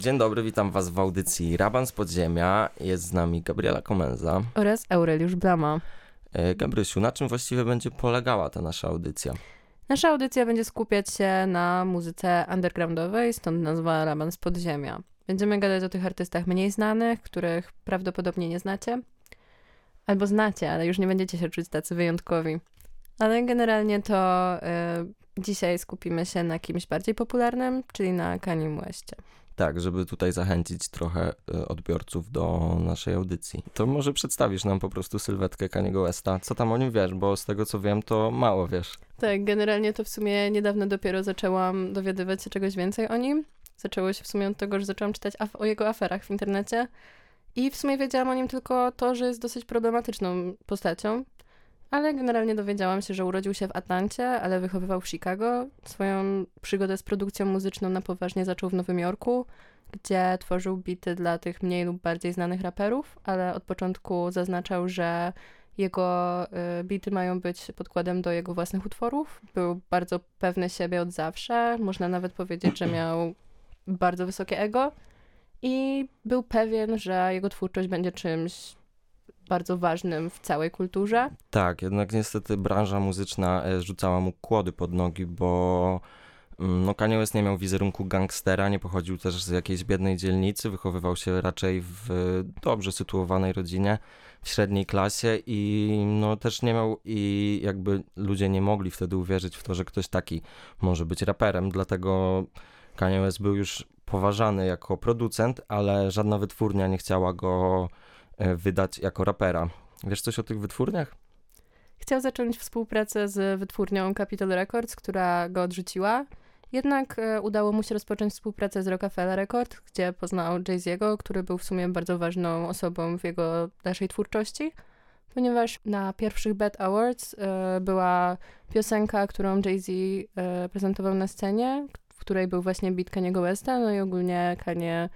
Dzień dobry, witam was w audycji Raban z Podziemia. Jest z nami Gabriela Komenza. Oraz Aureliusz Blama. E, Gabrysiu, na czym właściwie będzie polegała ta nasza audycja? Nasza audycja będzie skupiać się na muzyce undergroundowej, stąd nazwa Raban z Podziemia. Będziemy gadać o tych artystach mniej znanych, których prawdopodobnie nie znacie. Albo znacie, ale już nie będziecie się czuć tacy wyjątkowi. Ale generalnie to y, dzisiaj skupimy się na kimś bardziej popularnym, czyli na Kanye Westie. Tak, żeby tutaj zachęcić trochę y, odbiorców do naszej audycji. To może przedstawisz nam po prostu sylwetkę Kaniego Westa. Co tam o nim wiesz, bo z tego co wiem, to mało wiesz. Tak, generalnie to w sumie niedawno dopiero zaczęłam dowiadywać się czegoś więcej o nim. Zaczęło się w sumie od tego, że zaczęłam czytać o jego aferach w internecie. I w sumie wiedziałam o nim tylko to, że jest dosyć problematyczną postacią. Ale generalnie dowiedziałam się, że urodził się w Atlancie, ale wychowywał w Chicago. Swoją przygodę z produkcją muzyczną na poważnie zaczął w Nowym Jorku, gdzie tworzył bity dla tych mniej lub bardziej znanych raperów, ale od początku zaznaczał, że jego y, bity mają być podkładem do jego własnych utworów. Był bardzo pewny siebie od zawsze. Można nawet powiedzieć, że miał bardzo wysokie ego i był pewien, że jego twórczość będzie czymś bardzo ważnym w całej kulturze. Tak, jednak niestety branża muzyczna e, rzucała mu kłody pod nogi, bo mm, no Kanye West nie miał wizerunku gangstera, nie pochodził też z jakiejś biednej dzielnicy, wychowywał się raczej w dobrze sytuowanej rodzinie, w średniej klasie i no też nie miał i jakby ludzie nie mogli wtedy uwierzyć w to, że ktoś taki może być raperem, dlatego Kanye West był już poważany jako producent, ale żadna wytwórnia nie chciała go e, wydać jako rapera. Wiesz coś o tych wytwórniach? Chciał zacząć współpracę z wytwórnią Capitol Records, która go odrzuciła. Jednak e, udało mu się rozpocząć współpracę z Rockefeller Records, gdzie poznał Jay-Z'ego, który był w sumie bardzo ważną osobą w jego dalszej twórczości, ponieważ na pierwszych Bad Awards e, była piosenka, którą Jay-Z prezentował na scenie, której był właśnie beat Kaniego Westa, no i ogólnie Kanie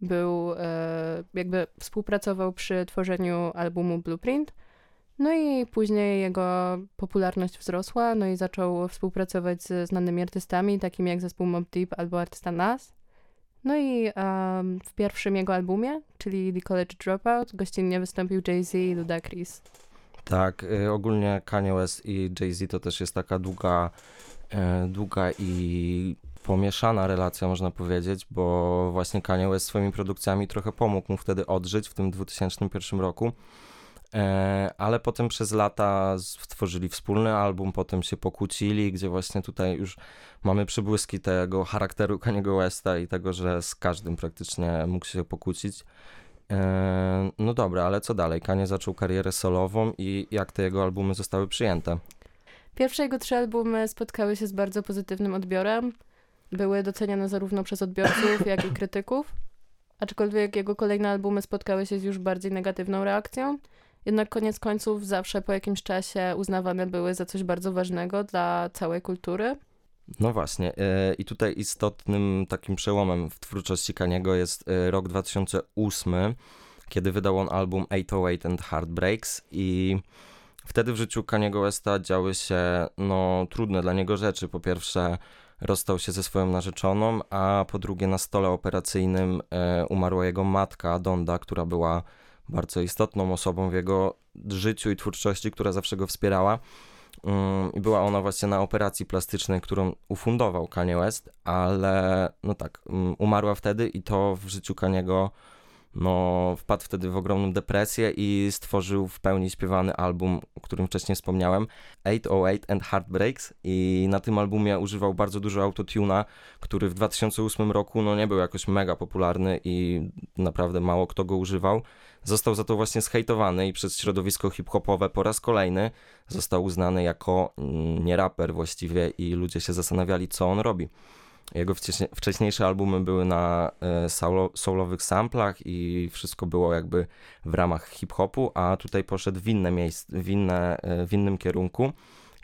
był, e, jakby współpracował przy tworzeniu albumu Blueprint. No i później jego popularność wzrosła, no i zaczął współpracować z znanymi artystami, takimi jak zespół Mob Deep albo artysta Nas. No i um, w pierwszym jego albumie, czyli The College Dropout, gościnnie wystąpił Jay-Z i Ludacris. Tak, y, ogólnie Kanye West i Jay-Z to też jest taka długa, y, długa i pomieszana relacja, można powiedzieć, bo właśnie Kanye West swoimi produkcjami trochę pomógł mu wtedy odżyć w tym 2001 roku. E, ale potem przez lata stworzyli wspólny album, potem się pokłócili, gdzie właśnie tutaj już mamy przybłyski tego charakteru Kaniego Westa i tego, że z każdym praktycznie mógł się pokłócić. E, no dobra, ale co dalej? Kanie zaczął karierę solową i jak te jego albumy zostały przyjęte? Pierwsze jego trzy albumy spotkały się z bardzo pozytywnym odbiorem były doceniane zarówno przez odbiorców, jak i krytyków. Aczkolwiek jego kolejne albumy spotkały się z już bardziej negatywną reakcją. Jednak koniec końców zawsze po jakimś czasie uznawane były za coś bardzo ważnego dla całej kultury. No właśnie. E, I tutaj istotnym takim przełomem w twórczości Kaniego jest e, rok 2008, kiedy wydał on album 808 and Heartbreaks i wtedy w życiu Kaniego Westa działy się no, trudne dla niego rzeczy. Po pierwsze rozstał się ze swoją narzeczoną, a po drugie na stole operacyjnym e, umarła jego matka Donda, która była bardzo istotną osobą w jego życiu i twórczości, która zawsze go wspierała. Mm, I była ona właśnie na operacji plastycznej, którą ufundował Kanye West, ale no tak, mm, umarła wtedy i to w życiu Kaniego no, wpadł wtedy w ogromną depresję i stworzył w pełni śpiewany album, o którym wcześniej wspomniałem, 808 and Heartbreaks i na tym albumie używał bardzo dużo autotuna, który w 2008 roku no, nie był jakoś mega popularny i naprawdę mało kto go używał. Został za to właśnie zhejtowany i przez środowisko hip-hopowe po raz kolejny został uznany jako mm, nie raper właściwie i ludzie się zastanawiali, co on robi. Jego wcześniejsze albumy były na e, soulowych samplach i wszystko było jakby w ramach hip-hopu, a tutaj poszedł w inne miejsce, w, inne, e, w innym kierunku.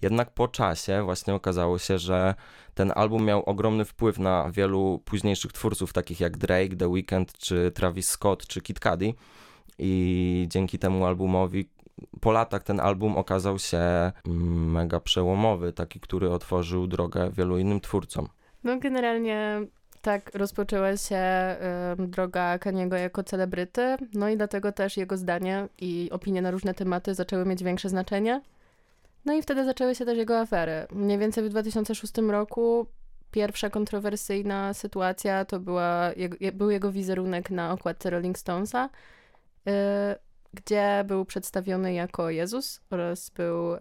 Jednak po czasie właśnie okazało się, że ten album miał ogromny wpływ na wielu późniejszych twórców, takich jak Drake, The Weeknd, czy Travis Scott, czy Kid Cudi. I dzięki temu albumowi, po latach ten album okazał się mm, mega przełomowy, taki, który otworzył drogę wielu innym twórcom. No generalnie Tak rozpoczęła się y, droga Kaniego jako celebryty, no i dlatego też jego zdanie i opinie na różne tematy zaczęły mieć większe znaczenie. No i wtedy zaczęły się też jego afery. Mniej więcej w 2006 roku pierwsza kontrowersyjna sytuacja to była, jego, był jego wizerunek na okładce Rolling Stonesa, y, gdzie był przedstawiony jako Jezus oraz był y,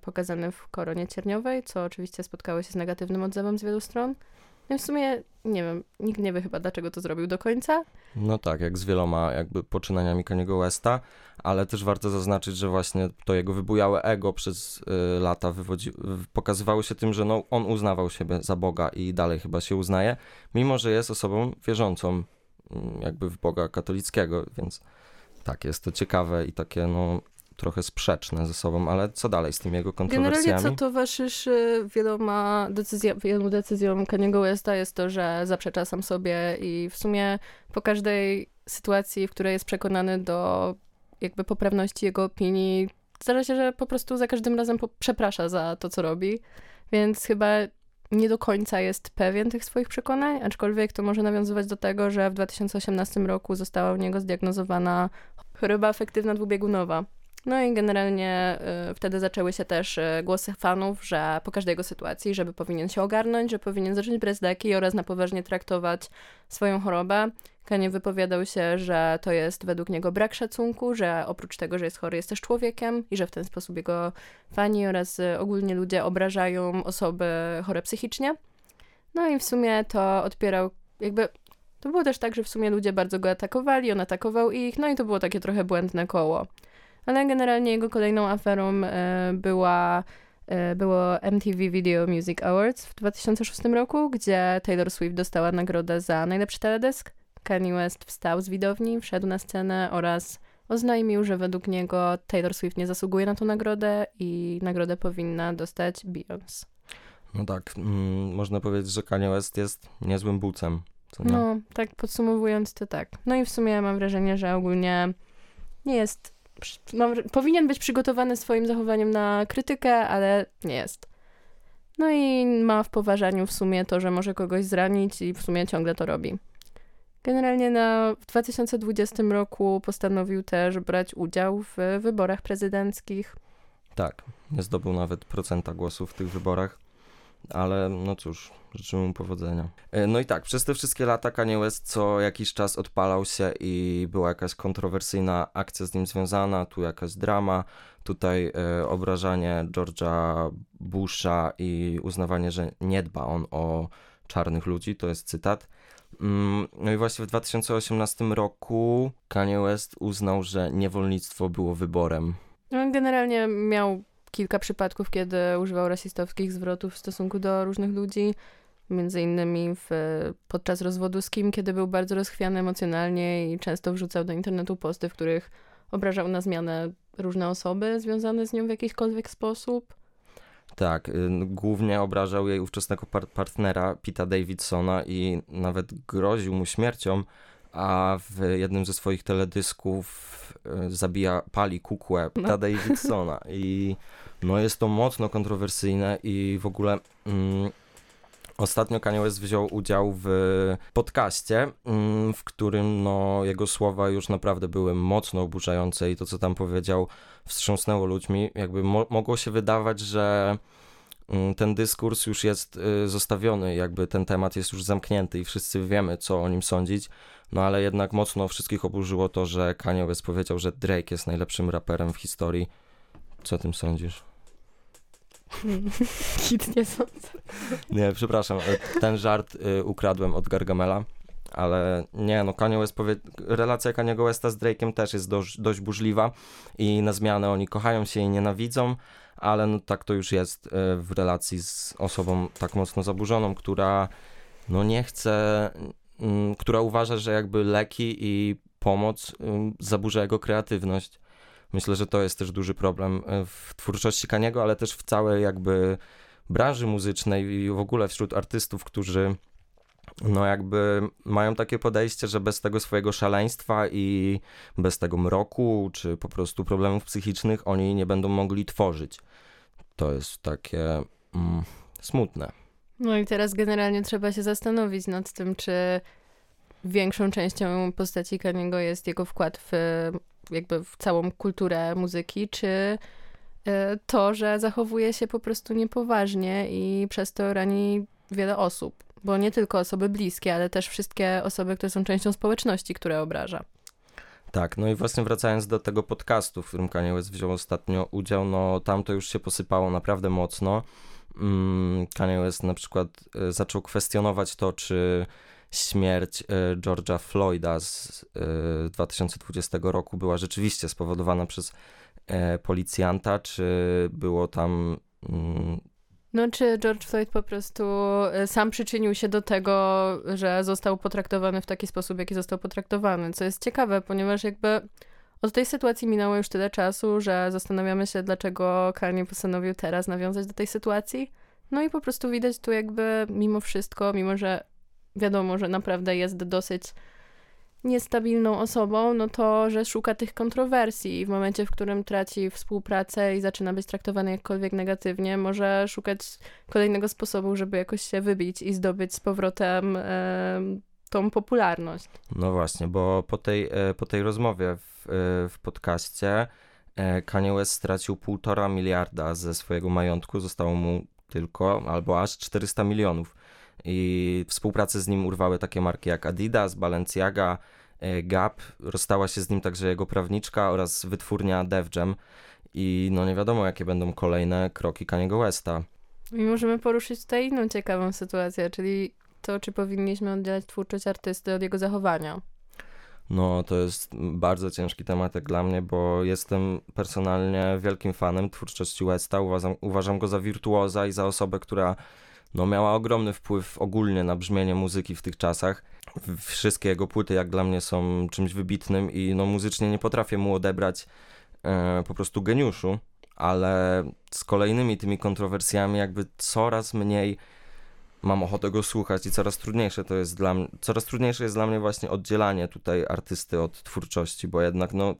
pokazany w koronie cierniowej, co oczywiście spotkało się z negatywnym odzewem z wielu stron. No w sumie nie wiem, nikt nie wie chyba dlaczego to zrobił do końca. No tak, jak z wieloma jakby poczynaniami Kaniego Westa, ale też warto zaznaczyć, że właśnie to jego wybujałe ego przez y, lata wywodzi, pokazywało się tym, że no, on uznawał siebie za Boga i dalej chyba się uznaje, mimo że jest osobą wierzącą mm, jakby w Boga katolickiego, więc tak, jest to ciekawe i takie no trochę sprzeczne ze sobą, ale co dalej z tymi jego kontrowersjami? Generalnie co towarzyszy wieloma decyzjom, wielu decyzjom Kaniego Westa jest to, że zaprzecza sam sobie i w sumie po każdej sytuacji, w której jest przekonany do jakby poprawności jego opinii, zdarza się, że po prostu za każdym razem przeprasza za to, co robi, więc chyba nie do końca jest pewien tych swoich przekonań, aczkolwiek to może nawiązywać do tego, że w 2018 roku została u niego zdiagnozowana choroba afektywna dwubiegunowa, no i generalnie y, wtedy zaczęły się też y, głosy fanów, że po każdej jego sytuacji, żeby powinien się ogarnąć, że powinien zacząć brać leki oraz na poważnie traktować swoją chorobę. Kanie wypowiadał się, że to jest według niego brak szacunku, że oprócz tego, że jest chory, jest też człowiekiem i że w ten sposób jego fani oraz y, ogólnie ludzie obrażają osoby chore psychicznie. No i w sumie to odpierał, jakby to było też tak, że w sumie ludzie bardzo go atakowali, on atakował ich, no i to było takie trochę błędne koło ale generalnie jego kolejną aferą e, była e, było MTV Video Music Awards w 2006 roku, gdzie Taylor Swift dostała nagrodę za najlepszy teledysk. Kanye West wstał z widowni, wszedł na scenę oraz oznajmił, że według niego Taylor Swift nie zasługuje na tę nagrodę i nagrodę powinna dostać Beyoncé. No tak, mm, można powiedzieć, że Kanye West jest niezłym bucem. No, tak podsumowując to tak. No i w sumie mam wrażenie, że ogólnie nie jest mam, powinien być przygotowany swoim zachowaniem na krytykę, ale nie jest. No i ma w poważaniu w sumie to, że może kogoś zranić i w sumie ciągle to robi. Generalnie na, w 2020 roku postanowił też brać udział w wyborach prezydenckich. Tak, nie zdobył nawet procenta głosów w tych wyborach ale no cóż, życzymy mu powodzenia. E, no i tak, przez te wszystkie lata Kanye West co jakiś czas odpalał się i była jakaś kontrowersyjna akcja z nim związana, tu jakaś drama, tutaj e, obrażanie George'a Busha i uznawanie, że nie dba on o czarnych ludzi, to jest cytat. Mm, no i właśnie w 2018 roku Kanye West uznał, że niewolnictwo było wyborem. No, generalnie miał kilka przypadków, kiedy używał rasistowskich zwrotów w stosunku do różnych ludzi. Między innymi w, podczas rozwodu z Kim, kiedy był bardzo rozchwiany emocjonalnie i często wrzucał do internetu posty, w których obrażał na zmianę różne osoby związane z nią w jakikolwiek sposób. Tak, y, głównie obrażał jej ówczesnego par partnera Pita Davidsona i nawet groził mu śmiercią, a w jednym ze swoich teledysków y, zabija, pali kukłę Pita no. Davidsona i no jest to mocno kontrowersyjne i w ogóle mm, ostatnio Kanye West wziął udział w podcaście, mm, w którym no, jego słowa już naprawdę były mocno oburzające i to, co tam powiedział, wstrząsnęło ludźmi. Jakby mo mogło się wydawać, że ten dyskurs już jest y, zostawiony, jakby ten temat jest już zamknięty i wszyscy wiemy, co o nim sądzić. No ale jednak mocno wszystkich oburzyło to, że Kanye West powiedział, że Drake jest najlepszym raperem w historii. Co o tym sądzisz? Hit nie sądzę. Nie, przepraszam, e, ten żart y, ukradłem od Gargamela, ale nie, no Kanye West powie... relacja Kanye Westa z Drake'em też jest dość, dość burzliwa i na zmianę oni kochają się i nienawidzą, ale no tak to już jest y, w relacji z osobą tak mocno zaburzoną, która no nie chce, y, która uważa, że jakby leki i pomoc zaburza jego kreatywność. Myślę, że to jest też duży problem e, w twórczości Kaniego, ale też w całej jakby branży muzycznej i w ogóle wśród artystów, którzy no jakby mają takie podejście, że bez tego swojego szaleństwa i bez tego mroku, czy po prostu problemów psychicznych, oni nie będą mogli tworzyć. To jest takie mm, smutne. No i teraz generalnie trzeba się zastanowić nad tym, czy większą częścią postaci Kaniego jest jego wkład w jakby w całą kulturę muzyki, czy e, to, że zachowuje się po prostu niepoważnie i przez to rani wiele osób. Bo nie tylko osoby bliskie, ale też wszystkie osoby, które są częścią społeczności, które obraża. Tak, no i właśnie wracając do tego podcastu, w którym Kanye West wziął ostatnio udział, no tam to już się posypało naprawdę mocno. Mm, Kanye West na przykład e, zaczął kwestionować to, czy śmierć e, George'a Floyda z 2020 e, roku była rzeczywiście spowodowana przez policjanta, czy było tam mm, no, czy George Floyd po prostu sam przyczynił się do tego, że został potraktowany w taki sposób, jaki został potraktowany, co jest ciekawe, ponieważ jakby od tej sytuacji minęło już tyle czasu, że zastanawiamy się, dlaczego Kanye postanowił teraz nawiązać do tej sytuacji. No i po prostu widać tu jakby mimo wszystko, mimo że wiadomo, że naprawdę jest dosyć niestabilną osobą, no to, że szuka tych kontrowersji i w momencie, w którym traci współpracę i zaczyna być traktowany jakkolwiek negatywnie, może szukać kolejnego sposobu, żeby jakoś się wybić i zdobyć z powrotem tą popularność. No właśnie, bo po tej, e, po tej rozmowie w, e, w podcaście e, Kanye West stracił półtora miliarda ze swojego majątku, zostało mu tylko albo aż 400 milionów. I współpracę z nim urwały takie marki jak Adidas, Balenciaga, Gap. Rozstała się z nim także jego prawniczka oraz wytwórnia Def Jam. I no nie wiadomo, jakie będą kolejne kroki Kaniego Westa. I możemy poruszyć tutaj inną ciekawą sytuację, czyli to, czy powinniśmy oddzielać twórczość artysty od jego zachowania. No, to jest bardzo ciężki temat jak dla mnie, bo jestem personalnie wielkim fanem twórczości Westa. Uważam, uważam go za wirtuoza i za osobę, która no, miała ogromny wpływ ogólnie na brzmienie muzyki w tych czasach. Wszystkie jego płyty, jak dla mnie, są czymś wybitnym i no, muzycznie nie potrafię mu odebrać e, po prostu geniuszu, ale z kolejnymi tymi kontrowersjami, jakby coraz mniej mam ochotę go słuchać i coraz trudniejsze to jest dla mnie, coraz trudniejsze jest dla mnie właśnie oddzielanie tutaj artysty od twórczości, bo jednak no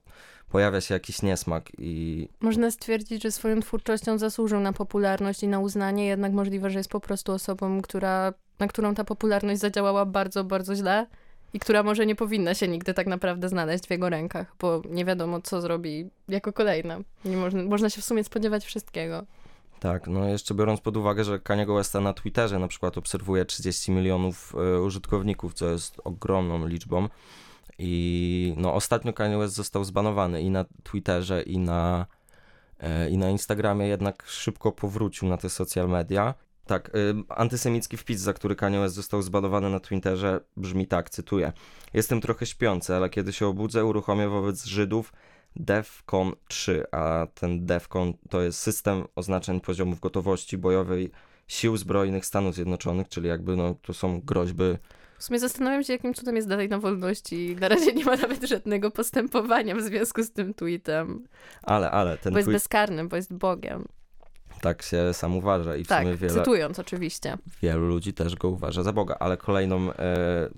pojawia się jakiś niesmak i... Można stwierdzić, że swoją twórczością zasłużył na popularność i na uznanie, jednak możliwe, że jest po prostu osobą, która, na którą ta popularność zadziałała bardzo, bardzo źle i która może nie powinna się nigdy tak naprawdę znaleźć w jego rękach, bo nie wiadomo, co zrobi jako kolejna. Nie można, można się w sumie spodziewać wszystkiego. Tak, no jeszcze biorąc pod uwagę, że Kaniego Westa na Twitterze na przykład obserwuje 30 milionów y, użytkowników, co jest ogromną liczbą. I no ostatnio Kanye West został zbanowany i na Twitterze, i na, y, i na Instagramie, jednak szybko powrócił na te social media. Tak, y, antysemicki wpis, za który Kanye West został zbanowany na Twitterze, brzmi tak, cytuję. Jestem trochę śpiący, ale kiedy się obudzę, uruchomię wobec Żydów DEFCON 3, a ten DEFCON to jest system oznaczeń poziomów gotowości bojowej Sił Zbrojnych Stanów Zjednoczonych, czyli jakby no, to są groźby. W sumie zastanawiam się, jakim cudem jest dalej na wolności. Na razie nie ma nawet żadnego postępowania w związku z tym tweetem. Ale, ale ten Bo jest tweet... bezkarny, bo jest Bogiem. Tak się sam uważa i w tak, sumie wiele... cytując oczywiście. Wielu ludzi też go uważa za Boga, ale kolejną, e,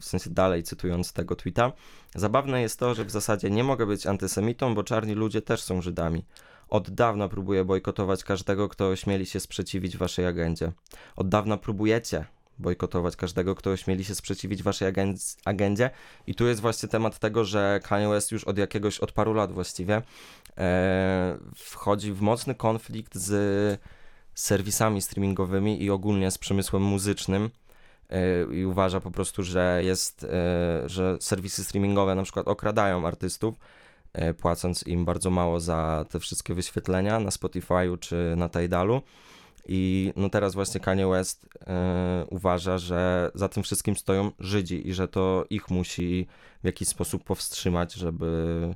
w sensie dalej cytując tego tweeta, zabawne jest to, że w zasadzie nie mogę być antysemitą, bo czarni ludzie też są Żydami. Od dawna próbuję bojkotować każdego, kto ośmieli się sprzeciwić waszej agendzie. Od dawna próbujecie bojkotować każdego, kto ośmieli się sprzeciwić waszej agendzie. I tu jest właśnie temat tego, że Kanye West już od jakiegoś, od paru lat właściwie, e, wchodzi w mocny konflikt z serwisami streamingowymi i ogólnie z przemysłem muzycznym e, i uważa po prostu, że jest, e, że serwisy streamingowe na przykład okradają artystów, e, płacąc im bardzo mało za te wszystkie wyświetlenia na Spotify'u czy na Tidalu. I no teraz właśnie Kanye West uważa, że za tym wszystkim stoją Żydzi i że to ich musi w jakiś sposób powstrzymać, żeby,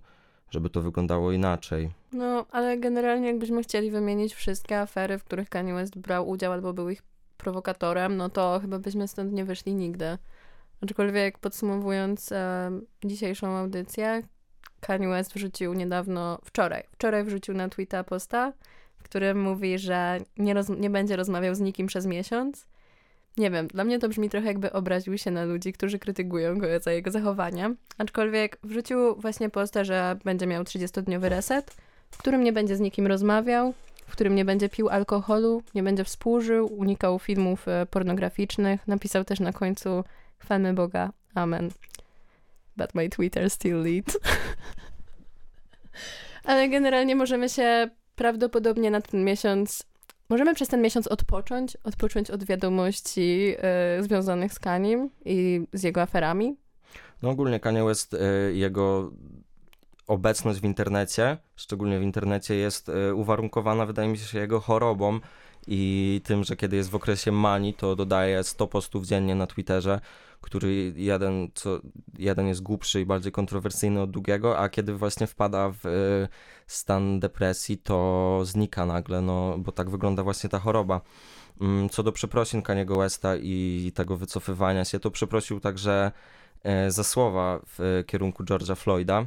żeby to wyglądało inaczej. No, ale generalnie jakbyśmy chcieli wymienić wszystkie afery, w których Kanye West brał udział albo był ich prowokatorem, no to chyba byśmy stąd nie wyszli nigdy. Aczkolwiek podsumowując e, dzisiejszą audycję, Kanye West wrzucił niedawno, wczoraj, wczoraj wrzucił na Twitter posta, w którym mówi, że nie, roz, nie będzie rozmawiał z nikim przez miesiąc. Nie wiem, dla mnie to brzmi trochę jakby obraził się na ludzi, którzy krytykują go za jego zachowanie. Aczkolwiek wrzucił właśnie posta, że będzie miał 30-dniowy reset, w którym nie będzie z nikim rozmawiał, w którym nie będzie pił alkoholu, nie będzie współżył, unikał filmów e, pornograficznych. Napisał też na końcu chwalmy Boga, amen. But my Twitter still lead. Ale generalnie możemy się prawdopodobnie na ten miesiąc, możemy przez ten miesiąc odpocząć, odpocząć od wiadomości e, związanych z Kanim i z jego aferami. No ogólnie Kanye West, y, jego obecność w internecie, szczególnie w internecie, jest y, uwarunkowana, wydaje mi się, jego chorobą i tym, że kiedy jest w okresie manii, to dodaje 100 postów dziennie na Twitterze, który jeden, co, jeden jest głupszy i bardziej kontrowersyjny od drugiego, a kiedy właśnie wpada w y, stan depresji, to znika nagle, no bo tak wygląda właśnie ta choroba. Mm, co do przeprosin Kaniego Westa i tego wycofywania się, to przeprosił także e, za słowa w kierunku George'a Floyda.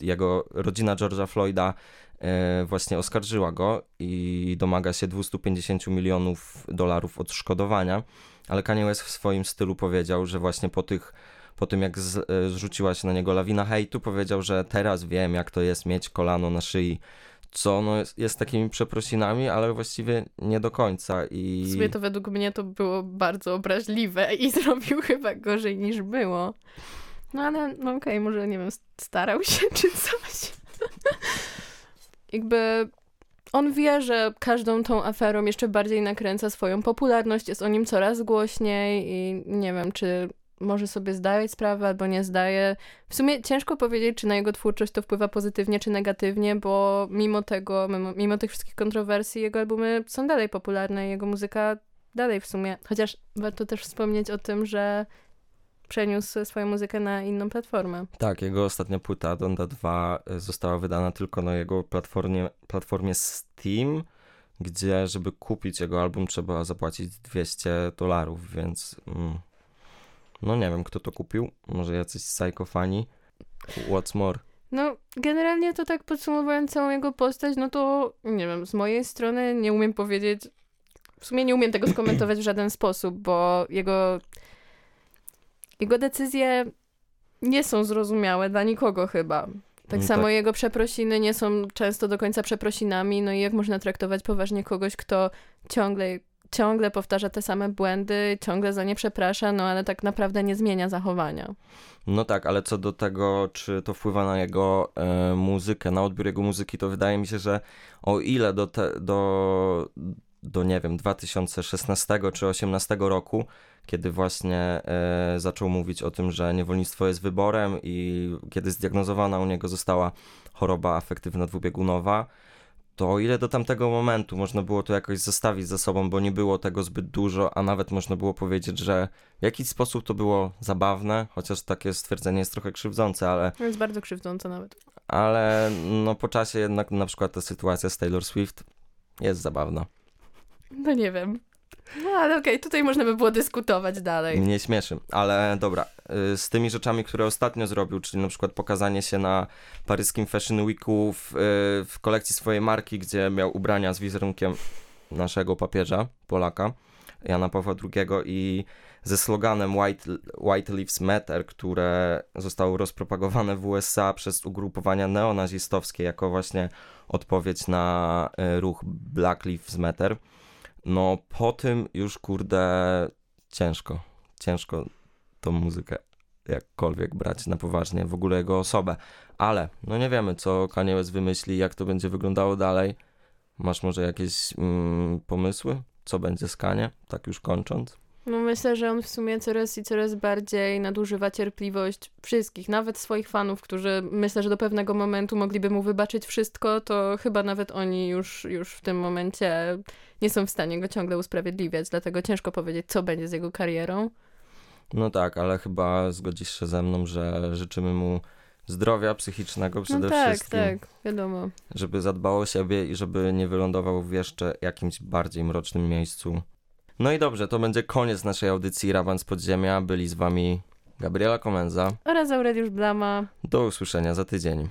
Jego rodzina George'a Floyda e, właśnie oskarżyła go i domaga się 250 milionów dolarów odszkodowania, ale Kanye West w swoim stylu powiedział, że właśnie po tych po tym jak e, zrzuciła się na niego lawina hejtu, powiedział, że teraz wiem jak to jest mieć kolano na szyi, co no jest, jest takimi przeprosinami, ale właściwie nie do końca i... W sumie to według mnie to było bardzo obraźliwe i zrobił chyba gorzej niż było. No ale no okej, może nie wiem, starał się czy coś. Jakby on wie, że każdą tą aferą jeszcze bardziej nakręca swoją popularność, jest o nim coraz głośniej i nie wiem, czy może sobie zdaje sprawę albo nie zdaje. W sumie ciężko powiedzieć, czy na jego twórczość to wpływa pozytywnie czy negatywnie, bo mimo tego, mimo, mimo tych wszystkich kontrowersji, jego albumy są dalej popularne, jego muzyka dalej w sumie. Chociaż warto też wspomnieć o tym, że przeniósł swoją muzykę na inną platformę. Tak, jego ostatnia płyta, Donda 2, y, została wydana tylko na jego platformie, platformie Steam, gdzie żeby kupić jego album trzeba zapłacić 200 dolarów, więc mm, no nie wiem kto to kupił, może jacyś psychofani. What's more? No, generalnie to tak podsumowując całą jego postać, no to nie wiem, z mojej strony nie umiem powiedzieć, w sumie nie umiem tego skomentować w żaden sposób, bo jego jego decyzje nie są zrozumiałe dla nikogo chyba. Tak Mm, samo tak. jego przeprosiny nie są często do końca przeprosinami, no i jak można traktować poważnie kogoś, kto ciągle, ciągle powtarza te same błędy, ciągle za nie przeprasza, no ale tak naprawdę nie zmienia zachowania. No tak, ale co do tego, czy to wpływa na jego e, muzykę, na odbiór jego muzyki, to wydaje mi się, że o ile do, te, do, do nie wiem, 2016 czy 2018 roku, kiedy właśnie e, zaczął mówić o tym, że niewolnictwo jest wyborem i kiedy zdiagnozowana u niego została choroba afektywna dwubiegunowa, to o ile do tamtego momentu można było to jakoś zostawić ze sobą, bo nie było tego zbyt dużo, a nawet można było powiedzieć, że w jakiś sposób to było zabawne, chociaż takie stwierdzenie jest trochę krzywdzące, ale, To jest bardzo krzywdzące nawet. ale no po czasie jednak na przykład ta sytuacja z Taylor Swift jest zabawna. No nie wiem. No ale okej, tutaj można by było dyskutować dalej. Mnie śmieszy, ale dobra, y, z tymi rzeczami, które ostatnio zrobił, czyli na przykład pokazanie się na paryskim Fashion Weeku w, y, w kolekcji swojej marki, gdzie miał ubrania z wizerunkiem naszego papieża, Polaka, Jana Pawła II i ze sloganem White, White Lives Matter, które zostało rozpropagowane w USA przez ugrupowania neonazistowskie jako właśnie odpowiedź na y, ruch Black Lives Matter. No po tym już kurde ciężko, ciężko tą muzykę jakkolwiek brać na poważnie, w ogóle jego osobę. Ale no nie wiemy, co Kanye West wymyśli, jak to będzie wyglądało dalej. Masz może jakieś mm, pomysły, co będzie z Kanye, tak już kończąc? No myślę, że on w sumie coraz i coraz bardziej nadużywa cierpliwość wszystkich, nawet swoich fanów, którzy myślę, że do pewnego momentu mogliby mu wybaczyć wszystko, to chyba nawet oni już, już w tym momencie nie są w stanie go ciągle usprawiedliwiać, dlatego ciężko powiedzieć, co będzie z jego karierą. No tak, ale chyba zgodzisz się ze mną, że życzymy mu zdrowia psychicznego przede no tak, wszystkim, tak, wiadomo. żeby zadbał o siebie i żeby nie wylądował w jeszcze jakimś bardziej mrocznym miejscu. No i dobrze, to będzie koniec naszej audycji Raban z Podziemia. Byli z wami Gabriela Komenza. Oraz Aureliusz Blama. Do usłyszenia za tydzień.